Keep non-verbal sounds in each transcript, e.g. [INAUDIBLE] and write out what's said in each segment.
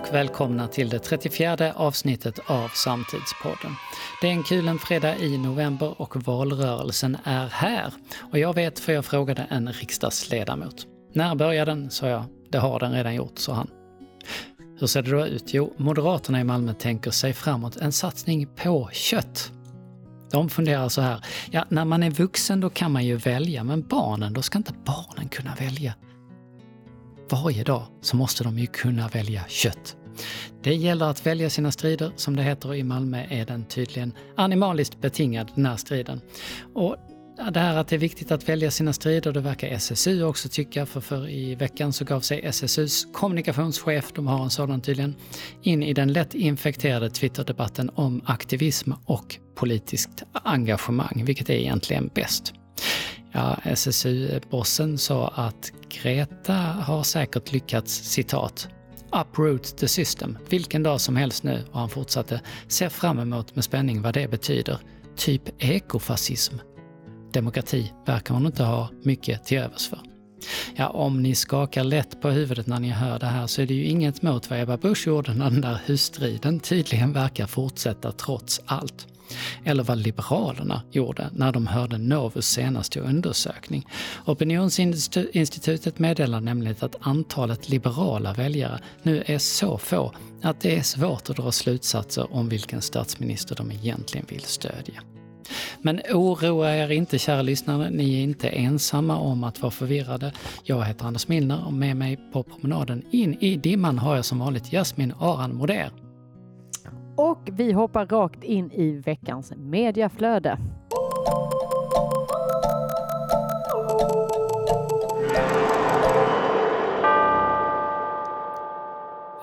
och välkomna till det 34 avsnittet av Samtidspodden. Det är en kulen fredag i november och valrörelsen är här. Och jag vet för jag frågade en riksdagsledamot. När börjar den? sa jag. Det har den redan gjort, sa han. Hur ser det då ut? Jo, Moderaterna i Malmö tänker sig framåt en satsning på kött. De funderar så här, ja när man är vuxen då kan man ju välja, men barnen, då ska inte barnen kunna välja. Varje dag så måste de ju kunna välja kött. Det gäller att välja sina strider, som det heter i Malmö är den tydligen animaliskt betingad den här striden. Och det här att det är viktigt att välja sina strider, det verkar SSU också tycka, för, för i veckan så gav sig SSUs kommunikationschef, de har en sådan tydligen, in i den lätt infekterade Twitterdebatten om aktivism och politiskt engagemang, vilket är egentligen bäst. Ja, SSU-bossen sa att Greta har säkert lyckats, citat, uproot the system, vilken dag som helst nu, och han fortsatte, ser fram emot med spänning vad det betyder. Typ ekofascism. Demokrati verkar hon inte ha mycket till övers för. Ja, om ni skakar lätt på huvudet när ni hör det här så är det ju inget mot vad Ebba Busch gjorde när den där husstriden tydligen verkar fortsätta trots allt. Eller vad Liberalerna gjorde när de hörde Novus senaste undersökning. Opinionsinstitutet meddelar nämligen att antalet liberala väljare nu är så få att det är svårt att dra slutsatser om vilken statsminister de egentligen vill stödja. Men oroa er inte kära lyssnare, ni är inte ensamma om att vara förvirrade. Jag heter Anders Milner och med mig på promenaden in i dimman har jag som vanligt Jasmin Aran Moder. Och vi hoppar rakt in i veckans mediaflöde.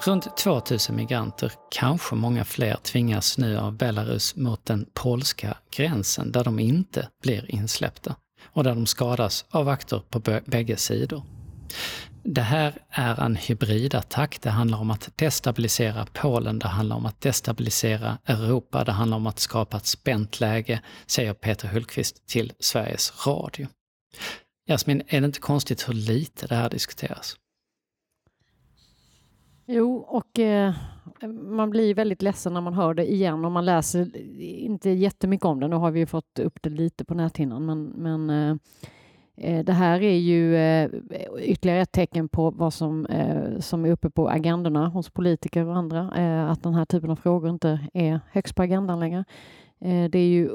Runt 2000 migranter, kanske många fler, tvingas nu av Belarus mot den polska gränsen där de inte blir insläppta och där de skadas av vakter på bägge sidor. Det här är en hybridattack. Det handlar om att destabilisera Polen, det handlar om att destabilisera Europa, det handlar om att skapa ett spänt läge, säger Peter Hultqvist till Sveriges Radio. Jasmin, är det inte konstigt hur lite det här diskuteras? Jo, och eh, man blir väldigt ledsen när man hör det igen och man läser inte jättemycket om det. Nu har vi ju fått upp det lite på näthinnan, men, men eh, Eh, det här är ju eh, ytterligare ett tecken på vad som, eh, som är uppe på agendorna hos politiker och andra. Att den här typen av frågor inte är högst på agendan längre. det, är ju,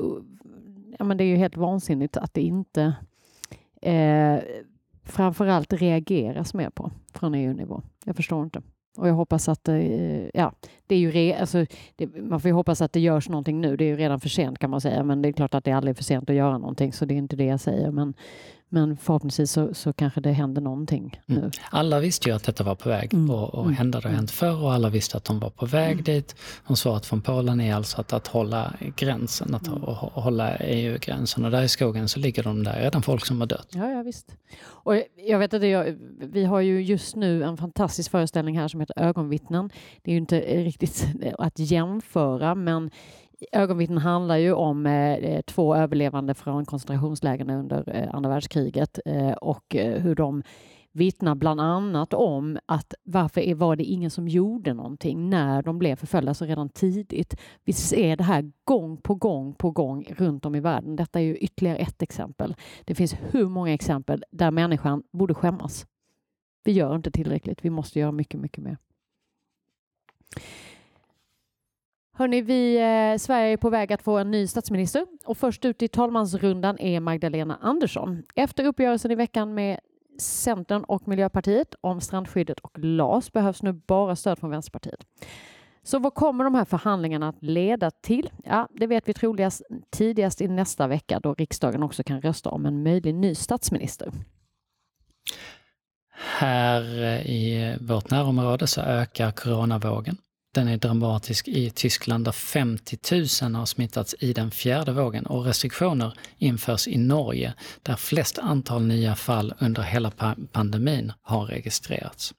ja, men det är ju helt vansinnigt att det inte eh, framförallt reageras mer på från EU-nivå. Jag förstår inte. Och jag hoppas att, ja, det är ju re, alltså, det, man får ju hoppas att det görs någonting nu. Det är ju redan för sent kan man säga, men det är klart att det är aldrig för sent att göra någonting, så det är inte det jag säger. Men, men förhoppningsvis så, så kanske det händer någonting mm. nu. Alla visste ju att detta var på väg mm. och, och mm. hända. Det har hänt förr och alla visste att de var på väg mm. dit. Och svaret från Polen är alltså att, att hålla gränsen, att mm. hålla EU-gränsen. Och där i skogen så ligger de där, redan folk som har dött. Ja, ja visst. Och jag vet att jag, vi har ju just nu en fantastisk föreställning här som heter Ögonvittnen. Det är ju inte riktigt [LAUGHS] att jämföra, men Ögonvittnen handlar ju om eh, eh, två överlevande från koncentrationslägren under eh, andra världskriget eh, och eh, hur de vittnar bland annat om att varför var det ingen som gjorde någonting när de blev förföljda så redan tidigt. Vi ser det här gång på gång på gång runt om i världen. Detta är ju ytterligare ett exempel. Det finns hur många exempel där människan borde skämmas. Vi gör inte tillräckligt. Vi måste göra mycket, mycket mer. Hörni, vi, eh, Sverige är på väg att få en ny statsminister och först ut i talmansrundan är Magdalena Andersson. Efter uppgörelsen i veckan med Centern och Miljöpartiet om strandskyddet och LAS behövs nu bara stöd från Vänsterpartiet. Så vad kommer de här förhandlingarna att leda till? Ja, det vet vi troligast tidigast i nästa vecka då riksdagen också kan rösta om en möjlig ny statsminister. Här i vårt närområde så ökar coronavågen. Den är dramatisk i Tyskland där 50 000 har smittats i den fjärde vågen och restriktioner införs i Norge där flest antal nya fall under hela pandemin har registrerats.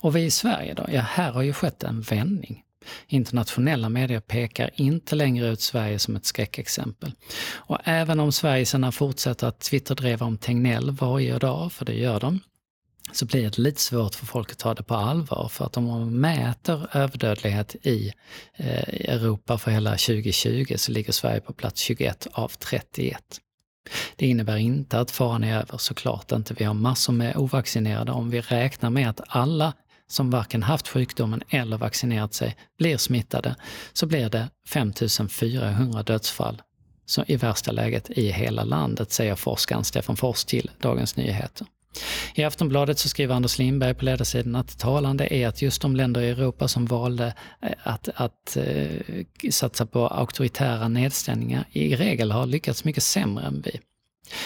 Och vi i Sverige då? Ja, här har ju skett en vändning. Internationella medier pekar inte längre ut Sverige som ett skräckexempel. Och även om Sverigesarna fortsätter att twitterdreva om Tegnell varje dag, för det gör de, så blir det lite svårt för folk att ta det på allvar. För att om man mäter överdödlighet i eh, Europa för hela 2020 så ligger Sverige på plats 21 av 31. Det innebär inte att faran är över, såklart inte. Vi har massor med ovaccinerade. Om vi räknar med att alla som varken haft sjukdomen eller vaccinerat sig blir smittade, så blir det 5400 dödsfall så i värsta läget i hela landet, säger forskaren Stefan Fors till Dagens Nyheter. I Aftonbladet så skriver Anders Lindberg på ledarsidan att talande är att just de länder i Europa som valde eh, att, att eh, satsa på auktoritära nedstängningar i regel har lyckats mycket sämre än vi.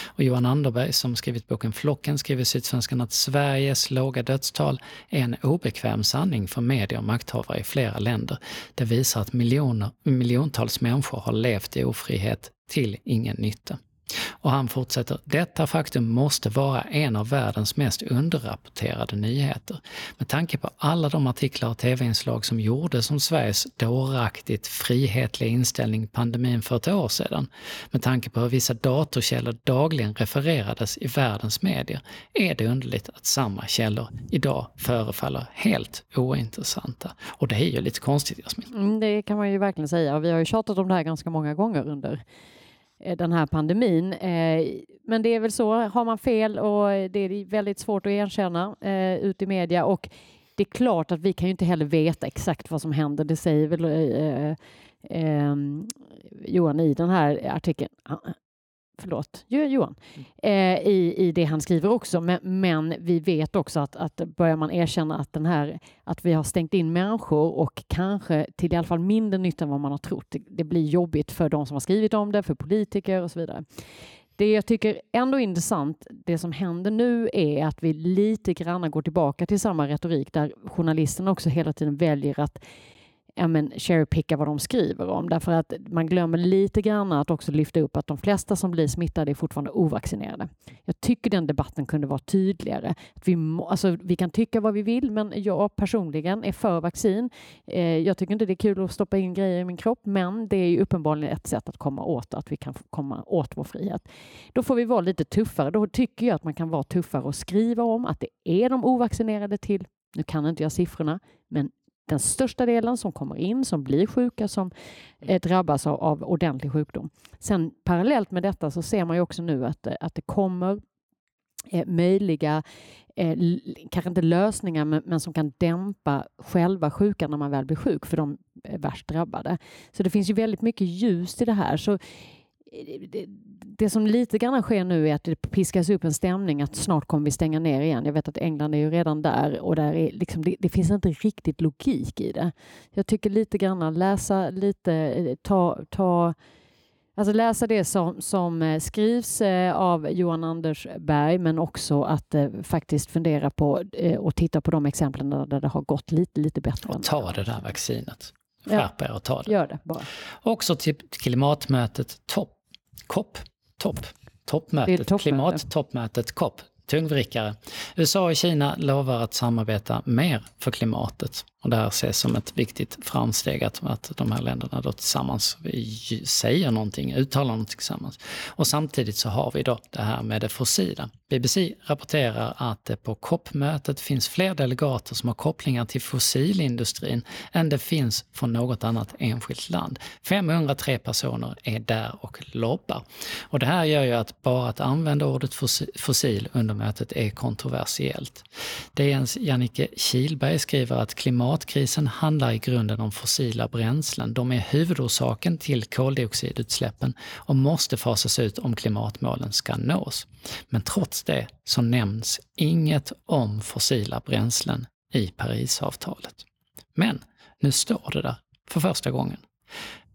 Och Johan Anderberg som skrivit boken Flocken skriver i Sydsvenskan att Sveriges låga dödstal är en obekväm sanning för medier och makthavare i flera länder. Det visar att miljoner, miljontals människor har levt i ofrihet till ingen nytta. Och han fortsätter, detta faktum måste vara en av världens mest underrapporterade nyheter. Med tanke på alla de artiklar och tv-inslag som gjordes om Sveriges dåraktigt frihetliga inställning pandemin för ett år sedan, med tanke på hur vissa datorkällor dagligen refererades i världens medier, är det underligt att samma källor idag förefaller helt ointressanta. Och det är ju lite konstigt, Jasmin. Mm, det kan man ju verkligen säga. Vi har ju tjatat om det här ganska många gånger under Eh, den här pandemin. Eh, men det är väl så, har man fel och det är väldigt svårt att erkänna eh, ut i media och det är klart att vi kan ju inte heller veta exakt vad som händer. Det säger väl Johan i den här artikeln förlåt, Johan, eh, i, i det han skriver också. Men, men, vi vet också att, att börjar man erkänna att, den här, att vi har stängt in människor och kanske till i alla fall mindre nytta än vad man har trott. Det, det blir jobbigt för de som har skrivit om det, för politiker och så vidare. Det jag tycker ändå är intressant, det som händer nu är att vi lite grann går tillbaka till samma retorik där journalisterna också hela tiden väljer att ja, men cherrypicka vad de skriver om därför att man glömmer lite grann att också lyfta upp att de flesta som blir smittade är fortfarande ovaccinerade. Jag tycker den debatten kunde vara tydligare. Att vi, må, alltså, vi kan tycka vad vi vill, men jag personligen är för vaccin. Eh, jag tycker inte det är kul att stoppa in grejer i min kropp, men det är ju uppenbarligen ett sätt att komma åt att vi kan komma åt vår frihet. Då får vi vara lite tuffare. Då tycker jag att man kan vara tuffare och skriva om att det är de ovaccinerade till nu kan inte jag siffrorna, men den största delen som kommer in, som blir sjuka, som eh, drabbas av, av ordentlig sjukdom. Sen parallellt med detta så ser man ju också nu att, eh, att det kommer eh, möjliga, eh, kanske inte lösningar, men, men, som kan dämpa själva sjukan när man väl blir sjuk för de eh, värst drabbade. Så det finns ju väldigt mycket ljus i det här. Så det, det som lite grann sker nu är att det piskas upp en stämning att snart kommer vi stänga ner igen. Jag vet att England är ju redan där och där är liksom, det, det finns inte riktigt logik i det. Jag tycker lite grann läsa lite, ta, ta Alltså läsa det som, som eh, skrivs eh, av Johan Anders Berg men också att eh, faktiskt fundera på eh, och titta på de exemplen där det har gått lite, lite bättre. Och ta det där vaccinet. Skärp er och ta det. Gör det bara. Också till klimatmötet topp COP, topp, toppmötet, klimattoppmötet COP, tungvrickare. USA och Kina lovar att samarbeta mer för klimatet. Och det här ses som ett viktigt framsteg att, att de här länderna då tillsammans säger någonting, uttalar någonting tillsammans. Och samtidigt så har vi då det här med det fossila. BBC rapporterar att det på COP-mötet finns fler delegater som har kopplingar till fossilindustrin än det finns från något annat enskilt land. 503 personer är där och lobbar. Och det här gör ju att bara att använda ordet fossil under mötet är kontroversiellt. DNs Jannike Kilberg skriver att klimat klimatkrisen handlar i grunden om fossila bränslen. De är huvudorsaken till koldioxidutsläppen och måste fasas ut om klimatmålen ska nås. Men trots det så nämns inget om fossila bränslen i Parisavtalet. Men nu står det där för första gången.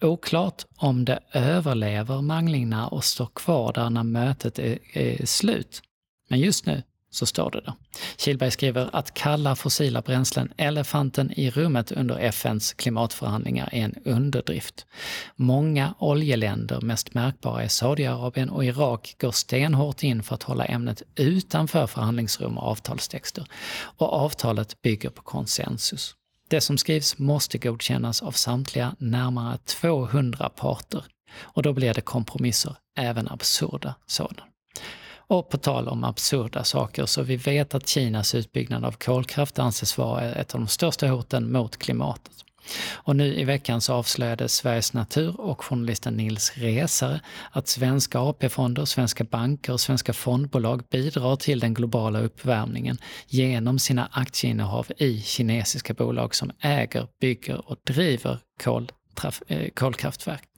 Oklart om det överlever manglingarna och står kvar där när mötet är, är slut. Men just nu så står det där. Kilberg skriver att kalla fossila bränslen elefanten i rummet under FNs klimatförhandlingar är en underdrift. Många oljeländer, mest märkbara är Saudiarabien och Irak, går stenhårt in för att hålla ämnet utanför förhandlingsrum och avtalstexter. Och avtalet bygger på konsensus. Det som skrivs måste godkännas av samtliga närmare 200 parter. Och då blir det kompromisser, även absurda sådana. Och på tal om absurda saker, så vi vet att Kinas utbyggnad av kolkraft anses vara ett av de största hoten mot klimatet. Och nu i veckan så avslöjade Sveriges Natur och journalisten Nils Resare att svenska AP-fonder, svenska banker och svenska fondbolag bidrar till den globala uppvärmningen genom sina aktieinnehav i kinesiska bolag som äger, bygger och driver koltraf- eh, kolkraftverk.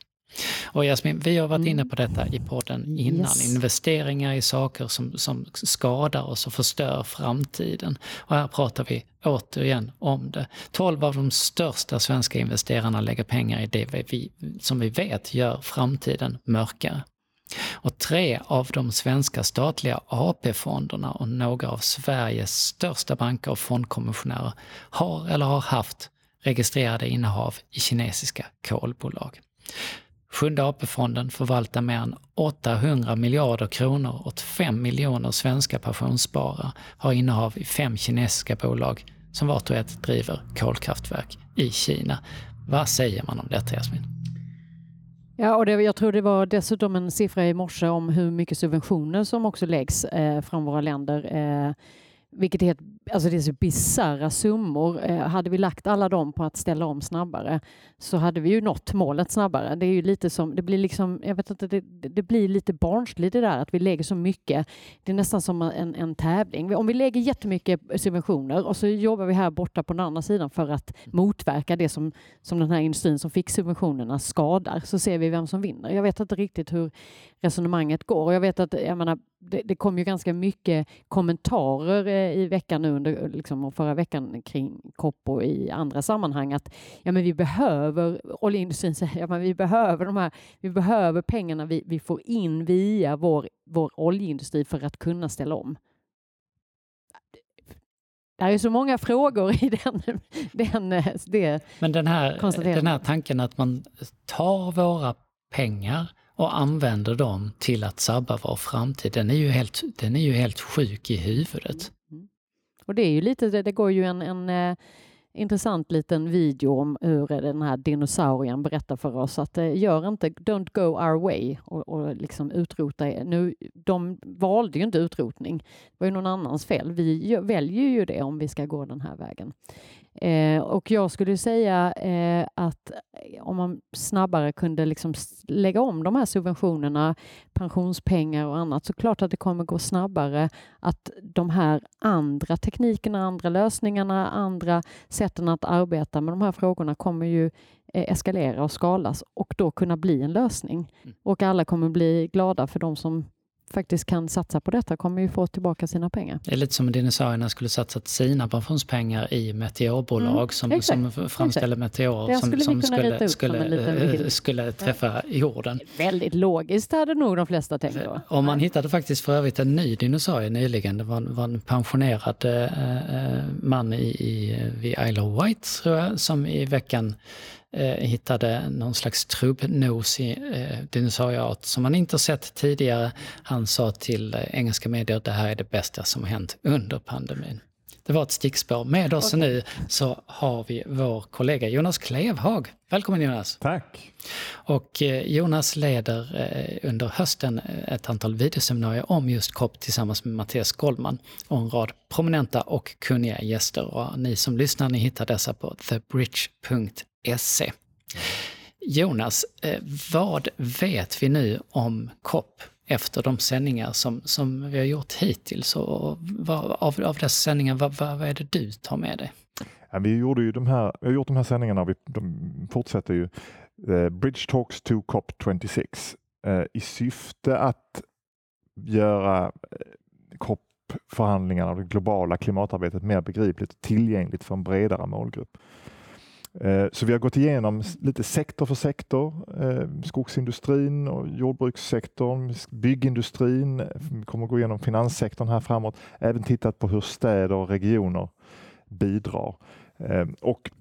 Och Jasmin, vi har varit mm. inne på detta i podden innan. Yes. Investeringar i saker som, som skadar oss och förstör framtiden. Och här pratar vi återigen om det. 12 av de största svenska investerarna lägger pengar i det vi, som vi vet gör framtiden mörkare. Och tre av de svenska statliga AP-fonderna och några av Sveriges största banker och fondkommissionärer har eller har haft registrerade innehav i kinesiska kolbolag. Sjunde AP-fonden förvaltar mer än 800 miljarder kronor åt 5 miljoner svenska pensionssparare, har innehav i fem kinesiska bolag som vart och ett driver kolkraftverk i Kina. Vad säger man om detta, Jasmin? Ja, och det, jag tror det var dessutom en siffra i morse om hur mycket subventioner som också läggs eh, från våra länder. Eh, vilket är alltså det är så bisarra summor. Eh, hade vi lagt alla dem på att ställa om snabbare så hade vi ju nått målet snabbare. Det är ju lite som, det blir liksom, jag vet inte, det, det blir lite barnsligt det där att vi lägger så mycket. Det är nästan som en, en tävling. Om vi lägger jättemycket subventioner och så jobbar vi här borta på den andra sidan för att motverka det som, som den här industrin som fick subventionerna skadar så ser vi vem som vinner. Jag vet inte riktigt hur resonemanget går jag vet att jag menar, det, det kom ju ganska mycket kommentarer eh, i veckan nu under liksom, och förra veckan kring och i andra sammanhang att ja, men vi behöver oljeindustrin säger [LAUGHS] ja, men vi behöver de här. Vi behöver pengarna vi, vi får in via vår, vår oljeindustri för att kunna ställa om. Det är så många frågor i [LAUGHS] den, den, det Men den här, den här tanken att man tar våra pengar och använder dem till att sabba vår framtid, den är ju helt, den är ju helt sjuk i huvudet. Mm. Och det är ju lite, det, går ju en, en eh, intressant liten video om hur den här dinosaurien berättar för oss att eh, gör inte, don't go our way och, och liksom utrota er nu, De valde ju inte utrotning, det var ju någon annans fel. Vi väljer ju det om vi ska gå den här vägen. Eh, och jag skulle säga eh, att eh, om man snabbare kunde liksom lägga om de här subventionerna, pensionspengar och annat, så klart att det kommer gå snabbare att de här andra teknikerna, andra lösningarna, andra sätten att arbeta med de här frågorna kommer ju eh, eskalera och skalas och då kunna bli en lösning. Mm. Och alla kommer bli glada för de som faktiskt kan satsa på detta kommer ju få tillbaka sina pengar. Det är lite som om dinosaurierna skulle satsat sina pensionspengar i meteorbolag mm, som, som framställer meteorer som, som skulle, skulle, skulle träffa jorden. Väldigt logiskt hade nog de flesta tänkt då. Och man hittade faktiskt för övrigt en ny dinosaurie nyligen. Det var, var en pensionerad äh, man i, i, vid Isle of Wight tror jag, som i veckan eh, hittade någon slags trubbnosig eh, dinosaurieart som man inte sett tidigare. Han sa till eh, engelska medier att det här är det bästa som hänt under pandemin. Det var ett stickspår. Med oss okay. nu så har vi vår kollega Jonas Klevhag. Välkommen Jonas! Tack! Och eh, Jonas leder eh, under hösten eh, ett antal videoseminarier om just COP tillsammans med Mattias Goldman och en rad prominenta och kunniga gäster. Och ni som lyssnar, ni hittar dessa på thebridge.se se. Jonas, vad vet vi nu om COP efter de sändningar som, som vi har gjort hittills? Och vad, av, av dessa sändningar, vad, vad, vad är det du tar med dig? Ja, vi, gjorde ju de här, vi har gjort de här sändningarna, vi, de fortsätter ju. Uh, Bridge Talks to COP26 uh, eh, i syfte att göra eh, COP-förhandlingarna och det globala klimatarbetet mer begripligt och tillgängligt för en bredare målgrupp. Eh, så vi har gått igenom lite sektor för sektor. Eh, skogsindustrin och jordbrukssektorn, byggindustrin. Eh, vi kommer gå igenom finanssektorn här framåt. Även tittat på hur städer och regioner bidrar. Ehm, och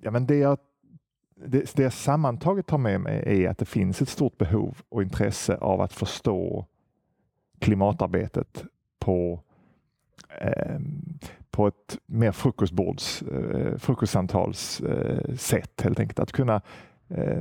ja, men det jag det, det jag sammantaget tar med mig är att det finns ett stort behov och intresse av att förstå klimatarbetet på ehm, på ett mer frukostbords, eh, frukostsamtals eh, sätt helt enkelt. Att kunna eh,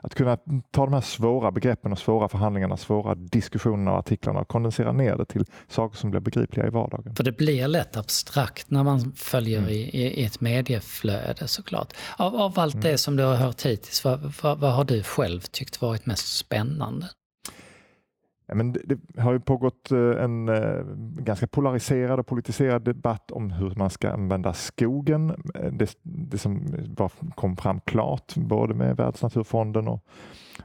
att kunna ta de här svåra begreppen och svåra förhandlingarna, svåra diskussionerna och artiklarna och kondensera ner det till saker som blir begripliga i vardagen. För det blir lätt abstrakt när man följer mm. i, i, ett medieflöde såklart. Av, av allt mm. det som du har hört hittills, vad, vad, vad har du själv tyckt varit mest spännande? Men det, det, har ju pågått eh, en eh, ganska polariserad och politiserad debatt om hur man ska använda skogen. Eh, det, det som var, kom fram klart både med Världsnaturfonden och,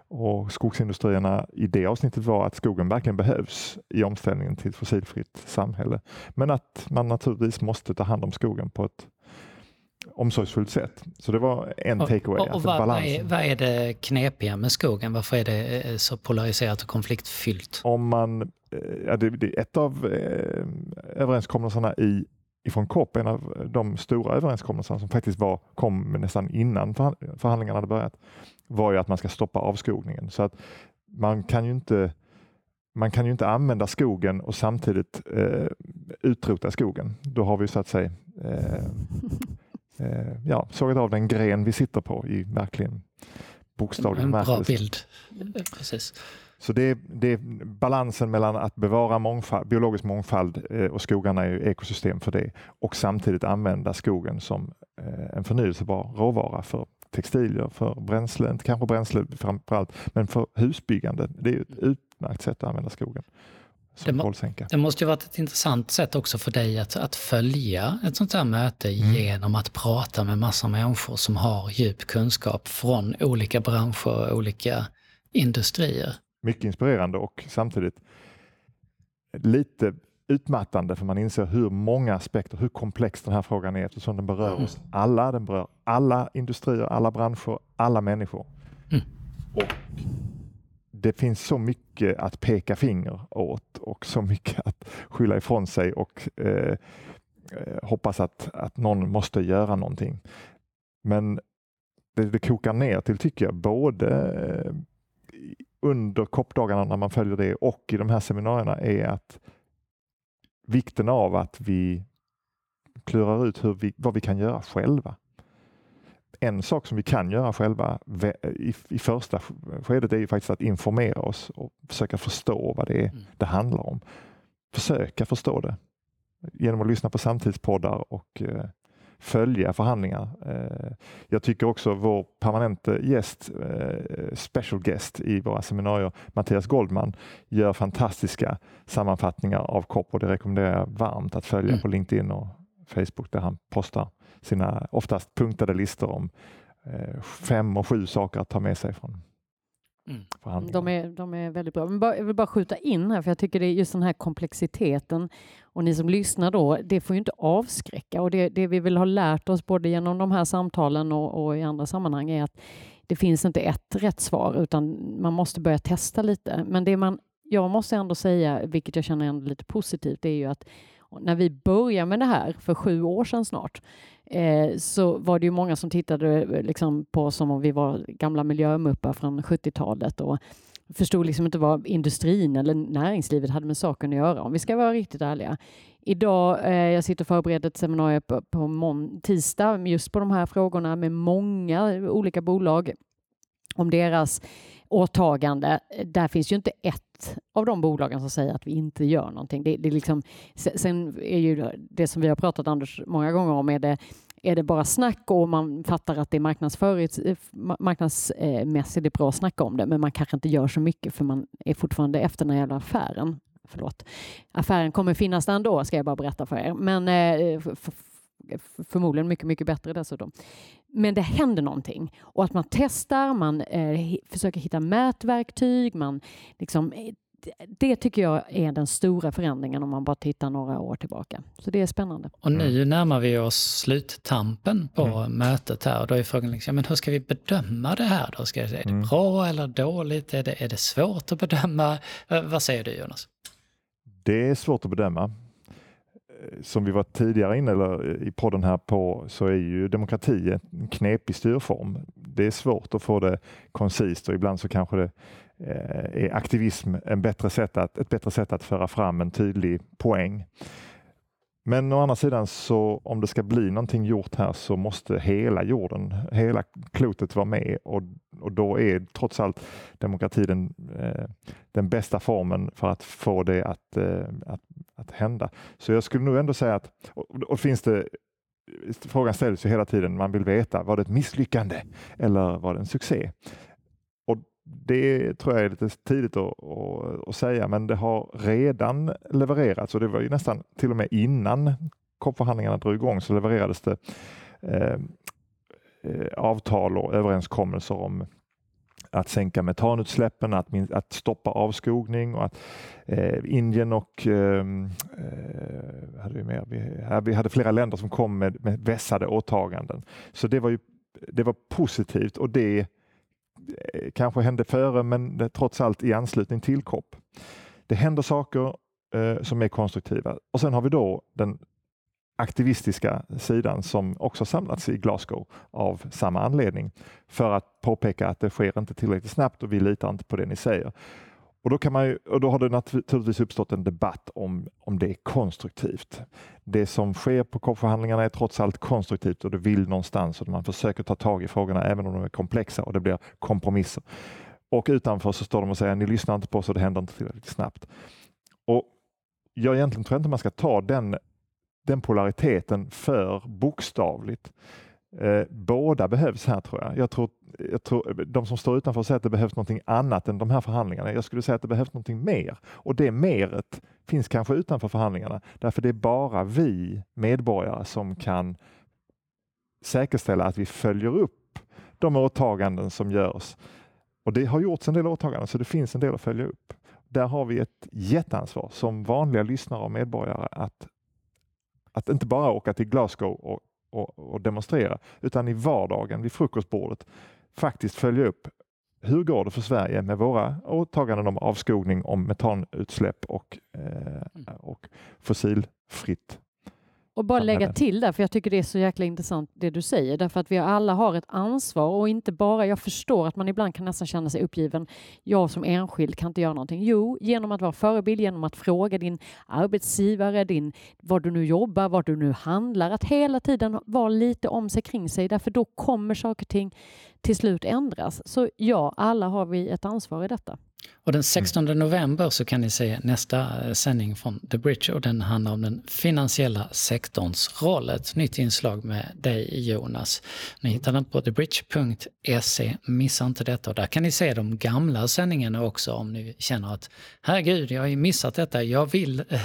och skogsindustrierna i det avsnittet var att skogen verkligen behövs i omställningen till ett fossilfritt samhälle. Men att man naturligtvis måste ta hand om skogen på ett omsorgsfullt sätt. Så det var en takeaway. Och, och, och vad, vad, är, vad är det knepiga med skogen? Varför är det eh, så polariserat och konfliktfyllt? Om man, eh, ja, det, det, ett av eh, överenskommelserna i ifrån COP, en av de stora överenskommelserna som faktiskt var, kom nästan innan förhandlingarna hade börjat, var ju att man ska stoppa avskogningen. Så att man kan ju inte man kan ju inte använda skogen och samtidigt eh, utrota skogen. Då har vi så att säga eh, [LAUGHS] eh, ja, sågat av den gren vi sitter på i verkligen bokstavlig bemärkelse. En bra bild. Precis. Så det, det är balansen mellan att bevara mångfald, biologisk mångfald eh, och skogarna är ekosystem för det och samtidigt använda skogen som eh, en förnyelsebar råvara för textilier, för bränsle, inte kanske bränsle framförallt, men för husbyggande. Det är ett utmärkt sätt att använda skogen det, må, det, måste ju varit ett intressant sätt också för dig att, att följa ett sånt här möte mm. genom att prata med massa människor som har djup kunskap från olika branscher och olika industrier. Mycket inspirerande och samtidigt lite utmattande för man inser hur många aspekter, hur komplex den här frågan är eftersom den berör mm. oss alla. Den berör alla industrier, alla branscher, alla människor. Mm. Och det finns så mycket att peka finger åt och så mycket att skylla ifrån sig och eh, eh hoppas att, att någon måste göra någonting. Men det, det kokar ner till, tycker jag, både eh, under koppdagarna när man följer det och i de här seminarierna är att vikten av att vi klurar ut hur vi, vad vi kan göra själva en sak som vi kan göra själva i, i första skedet är ju faktiskt att informera oss och försöka förstå vad det är mm. det handlar om. Försöka förstå det genom att lyssna på samtidspoddar och eh, följa förhandlingar. Eh, jag tycker också vår permanente gäst, eh, special guest i våra seminarier, Mattias Goldman, gör fantastiska sammanfattningar av COP och det rekommenderar jag varmt att följa mm. på LinkedIn och Facebook där han postar sina oftast punktade listor om eh, fem och sju saker att ta med sig från Mm. De, är, de är väldigt bra. Men bara, jag vill bara skjuta in här, för jag tycker det är just den här komplexiteten och ni som lyssnar då, det får ju inte avskräcka och det, det vi vill ha lärt oss både genom de här samtalen och, och, i andra sammanhang är att det finns inte ett rätt svar utan man måste börja testa lite. Men det man, jag måste ändå säga, vilket jag känner ändå lite positivt, det är ju att när vi började med det här för sju år sedan snart, eh, så var det ju många som tittade eh, liksom på som om vi var gamla miljömuppar från 70-talet och förstod liksom inte vad industrin eller näringslivet hade med saken att göra, om vi ska vara riktigt ärliga. Idag, eh, jag sitter och förbereder ett seminarium på, på tisdag just på de här frågorna med många olika bolag om deras åtagande. Där finns ju inte ett av de bolagen som säger att vi inte gör någonting. Det, det liksom, sen är ju det som vi har pratat Anders många gånger om, är det, är det bara snack och man fattar att det är eh, marknadsmässigt bra att snacka om det, men man kanske inte gör så mycket för man är fortfarande efter den jävla affären. Förlåt. Affären kommer finnas där ändå, ska jag bara berätta för er. Men eh, förmodligen mycket, mycket bättre dessutom. Men det händer någonting och att man testar, man eh, försöker hitta mätverktyg, man liksom eh, det tycker jag är den stora förändringen om man bara tittar några år tillbaka. Så det är spännande. Och nu mm. närmar vi oss sluttampen på mm. mötet här. Då är frågan, liksom, men hur ska vi bedöma det här då? Ska är det mm. bra eller dåligt? Är det, är det svårt att bedöma? Vad säger du Jonas? Det är svårt att bedöma som vi var tidigare inne eller i podden här på så är ju demokrati en knepig styrform. Det är svårt att få det koncist och ibland så kanske det eh, Eh, är aktivism en bättre sätt att, ett bättre sätt att föra fram en tydlig poäng. Men å andra sidan så om det ska bli någonting gjort här så måste hela jorden, hela klotet vara med och, och då är trots allt demokrati den, eh, den bästa formen för att få det att, eh, att, att hända. Så jag skulle nog ändå säga att, och, och finns det Frågan ställs ju hela tiden, man vill veta, var det ett misslyckande eller var det en succé? Det tror jag är lite tidigt att, att, att, säga, men det har redan levererats och det var ju nästan till och med innan COP-förhandlingarna drog igång så levererades det eh, eh, avtal och överenskommelser om att sänka metanutsläppen, att, att stoppa avskogning och att eh, Indien och ehm, eh, hade vi, mer? Vi, vi, hade flera länder som kom med, med vässade åtaganden. Så det var ju det var positivt och det Eh, Eh, kanske hände före men det, trots allt i anslutning till COP. Det händer saker eh, som är konstruktiva och sen har vi då den aktivistiska sidan som också samlats i Glasgow av samma anledning för att påpeka att det sker inte tillräckligt snabbt och vi litar inte på det ni säger. Och då, kan man ju, och då har det naturligtvis uppstått en debatt om, om det är konstruktivt. Det som sker på COP-förhandlingarna är trots allt konstruktivt och det vill någonstans och man försöker ta tag i frågorna även om de är komplexa och det blir kompromisser. Och utanför så står de och säger ni lyssnar inte på oss och det händer inte tillräckligt snabbt. Och jag egentligen tror inte man ska ta den, den polariteten för bokstavligt. Eh, båda behövs här tror jag. Jag tror, jag tror. De som står utanför säger att det behövs någonting annat än de här förhandlingarna. Jag skulle säga att det behövs någonting mer och det meret finns kanske utanför förhandlingarna. Därför det är bara vi medborgare som kan säkerställa att vi följer upp de åtaganden som görs. Och det har gjorts en del åtaganden så det finns en del att följa upp. Där har vi ett jätteansvar som vanliga lyssnare och medborgare att, att inte bara åka till Glasgow och och, och demonstrera, utan i vardagen vid frukostbordet faktiskt följa upp hur går det för Sverige med våra åtaganden om avskogning, om metanutsläpp och, eh, och fossilfritt och bara lägga till där, för jag tycker det är så jäkla intressant det du säger, därför att vi alla har ett ansvar och inte bara, jag förstår att man ibland kan nästan känna sig uppgiven. Jag som enskild kan inte göra någonting. Jo, genom att vara förebild, genom att fråga din arbetsgivare, din, var du nu jobbar, var du nu handlar, att hela tiden vara lite om sig kring sig, därför då kommer saker och ting till slut ändras. Så ja, alla har vi ett ansvar i detta. Och den 16 mm. november så kan ni se nästa eh, sändning från The Bridge och den handlar om den finansiella sektorns roll. Ett nytt inslag med dig Jonas. Ni hittar den på thebridge.se. Missa inte detta och där kan ni se de gamla sändningarna också om ni känner att herregud, jag har ju missat detta, jag vill äh,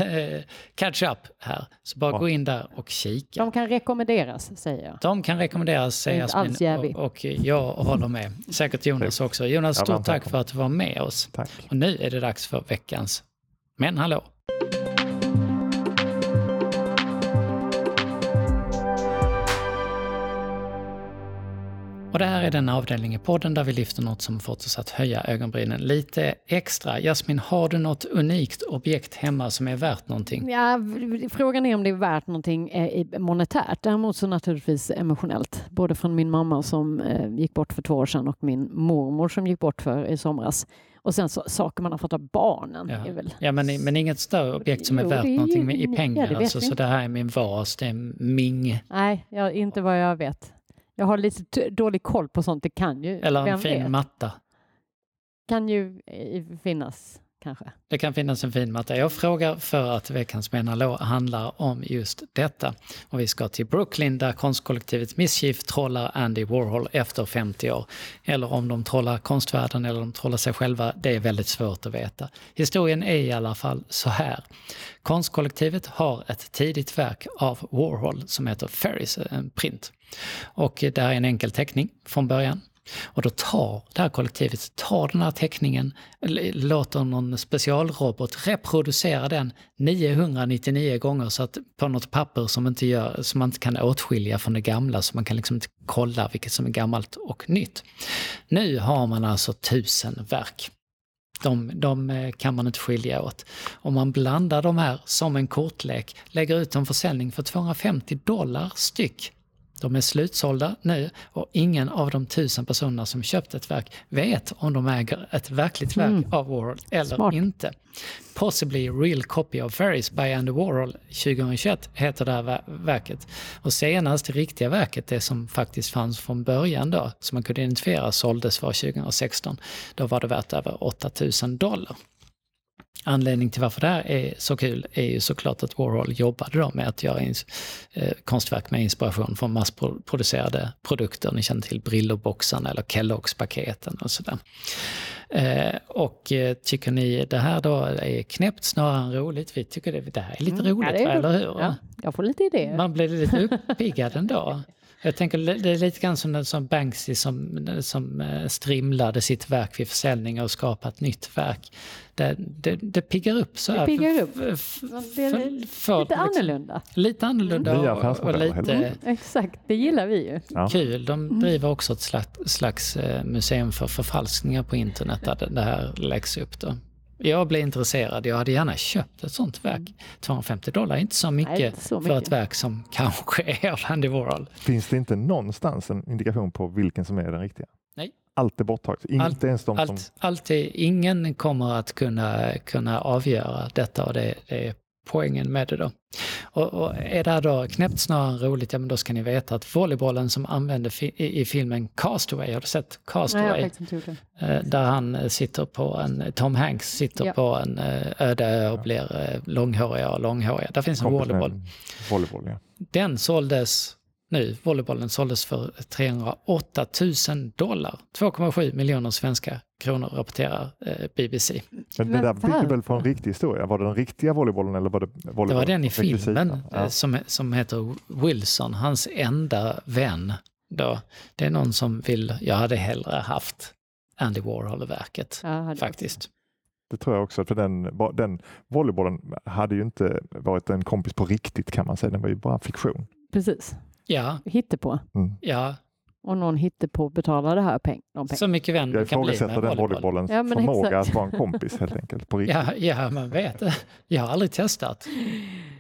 catch up här. Så bara ja. gå in där och kika. De kan rekommenderas, säger jag. De kan rekommenderas, säger Jasmin. Och, och jag håller med. Säkert Jonas också. Jonas, stort tack för att du var med oss. Tack. Och nu är det dags för veckans Men hallå! Och det här är den avdelning i podden där vi lyfter något som fått oss att höja ögonbrynen lite extra. Jasmin, har du något unikt objekt hemma som är värt någonting? Ja, frågan är om det är värt någonting eh, monetärt. Däremot så naturligtvis emotionellt. Både från min mamma som eh, gick bort för två år sedan och min mormor som gick bort för i somras. Och sen så, saker man har fått av barnen. Ja, väl... ja men, men inget större objekt som är jo, värt är någonting med, i pengar. Ja, alltså, så det här är min vas, det är Ming. Nej, ja, inte vad jag vet. Jag har lite dålig koll på sånt. Det kan ju. Eller en fin vet? matta. Kan ju finnas kanske. Det kan finnas en fin matta. Jag frågar för att veckans Menalo handlar om just detta. Och vi ska till Brooklyn där konstkollektivet Mischief trollar Andy Warhol efter 50 år. Eller om de trollar konstvärlden eller de trollar sig själva, det är väldigt svårt att veta. Historien är i alla fall så här. Konstkollektivet har ett tidigt verk av Warhol som heter Ferris, en print. Och det här är en enkel teckning från början. Och då tar det här kollektivet tar den här teckningen, låter någon specialrobot reproducera den 999 gånger så att på något papper som, inte gör, som man inte kan åtskilja från det gamla så man kan liksom inte kolla vilket som är gammalt och nytt. Nu har man alltså tusen verk. De, de, eh, kan man inte skilja åt. Om man blandar de här som en kortlek, lägger ut en försäljning för 250 dollar styck de är slutsålda nu och ingen av de tusen personerna som köpt ett verk vet om de äger ett verkligt verk Mm. av Warhol eller Smart. inte. Possibly Real Copy of Ferris by Andy Warhol 2021 heter det här ver- verket. Och senast det riktiga verket, det som faktiskt fanns från början då, som man kunde identifiera, såldes var 2016. Då var det värt över 8000 dollar. Anledningen till varför det här är så kul är ju såklart att Warhol jobbade då med att göra ins- eh, konstverk med inspiration från massproducerade produkter. Ni känner till Brillo-boxarna eller Kelloggs-paketen och sådär. Eh, och eh, tycker ni det här då är knäppt snarare än roligt? Vi tycker det, det här är lite Mm, roligt, ja, är va, eller hur? Ja, jag får lite idéer. Man blir lite uppiggad ändå. Jag tänker det är lite grann som, den som Banksy som, som eh, strimlade sitt verk vid försäljning och skapade ett nytt verk. Det, det, det piggar upp så Det piggar upp. Det är för- för- lite liksom- annorlunda. Lite annorlunda Nya och, och lite Exakt, det gillar vi ju. Ja. kul. De driver också ett slags, slags eh, museum för förfalskningar på internet där det- det här läggs upp. Då. Jag blev intresserad. Jag hade gärna köpt ett sånt verk. 250 dollar är inte så mycket, inte så för ett mycket. verk som [LAUGHS] kanske är av Andy Warhol. Finns det inte någonstans en indikation på vilken som är den riktiga? Nej. Allt är borttaget. Inte Allt- ens de som... Allt, allt är, ingen kommer att kunna, kunna avgöra detta och det, det är poängen med det då. Och, och är det här då knäppt snarare än roligt, ja men då ska ni veta att volleybollen som använde fi, i, i filmen Castaway, har du sett Nej, jag Castaway? det. Eh, där han eh, sitter på en, Tom Hanks sitter Ja. på en eh, öde ö och blir eh, långhåriga och långhåriga. Där finns en volleyboll. Volleyboll, ja. Den såldes nu, volleybollen såldes för 308 000 dollar. 2,7 miljoner svenska kronor rapporterar eh, BBC. Men det där bygger väl på en riktig historia? Var det den riktiga volleybollen eller var det volleyboll? Det var den i filmen eh, Ja. som, som heter Wilson, hans enda vän. Då. Det är någon som vill, jag hade hellre haft Andy Warhol-verket Ja, faktiskt. Det tror jag också, för den, den volleybollen hade ju inte varit en kompis på riktigt kan man säga. Den var ju bara fiktion. Precis. Ja, Hittepå. Mm. ja, Och någon hittepå betalar det här peng, de pengarna. så mycket vän Jag kan bli med ifrågasätter den volleyboll. volleybollens Ja, förmåga exakt. att vara en kompis helt enkelt. På. Ja, ja, man vet det. Jag har aldrig testat.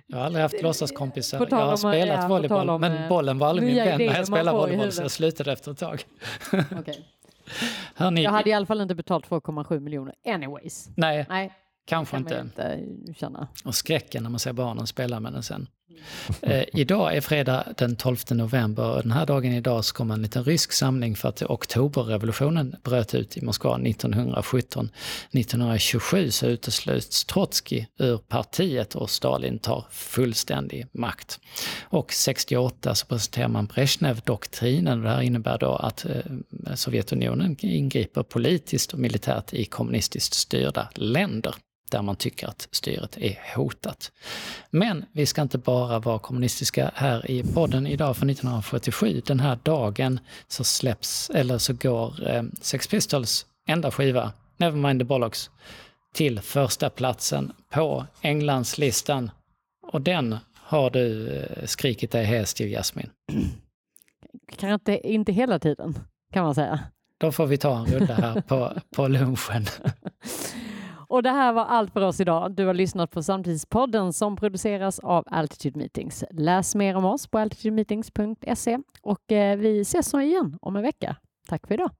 Jag har aldrig haft låtsaskompisar. Jag har om- spelat ja, volleyboll, om, men eh, bollen var aldrig min vän när jag spelade volleyboll, så jag slutade efter ett tag. [LAUGHS] Hörni, Jag hade i alla fall inte betalt 2,7 miljoner anyways. nej, Nej, kanske kan inte. inte känna. Och skräcken när man ser barnen spela med den sen. Eh, idag är fredag den 12 november och den här dagen idag så kommer en liten rysk samling för att oktoberrevolutionen bröt ut i Moskva 1917. 1927 så utesluts Trotskij ur partiet och Stalin tar fullständig makt. Och 68 så presenterar man Brezhnev-doktrinen och det här innebär då att eh, Sovjetunionen ingriper politiskt och militärt i kommunistiskt styrda länder där man tycker att styret är hotat. Men vi ska inte bara vara kommunistiska här i podden idag för 1947. Den här dagen så släpps, eller så går eh, Sex Pistols enda skiva, Nevermind the Bollocks, till första platsen på Englandslistan. Och den har du eh, skrikit dig hes till Jasmin. [CLEARS THROAT] Kan inte, inte hela tiden, kan man säga. Då får vi ta en runda här på, på lunchen. [LAUGHS] Och det här var allt för oss idag. Du har lyssnat på Samtidspodden som produceras av Altitude Meetings. Läs mer om oss på altitudemeetings.se och eh, vi ses så igen om en vecka. Tack för idag.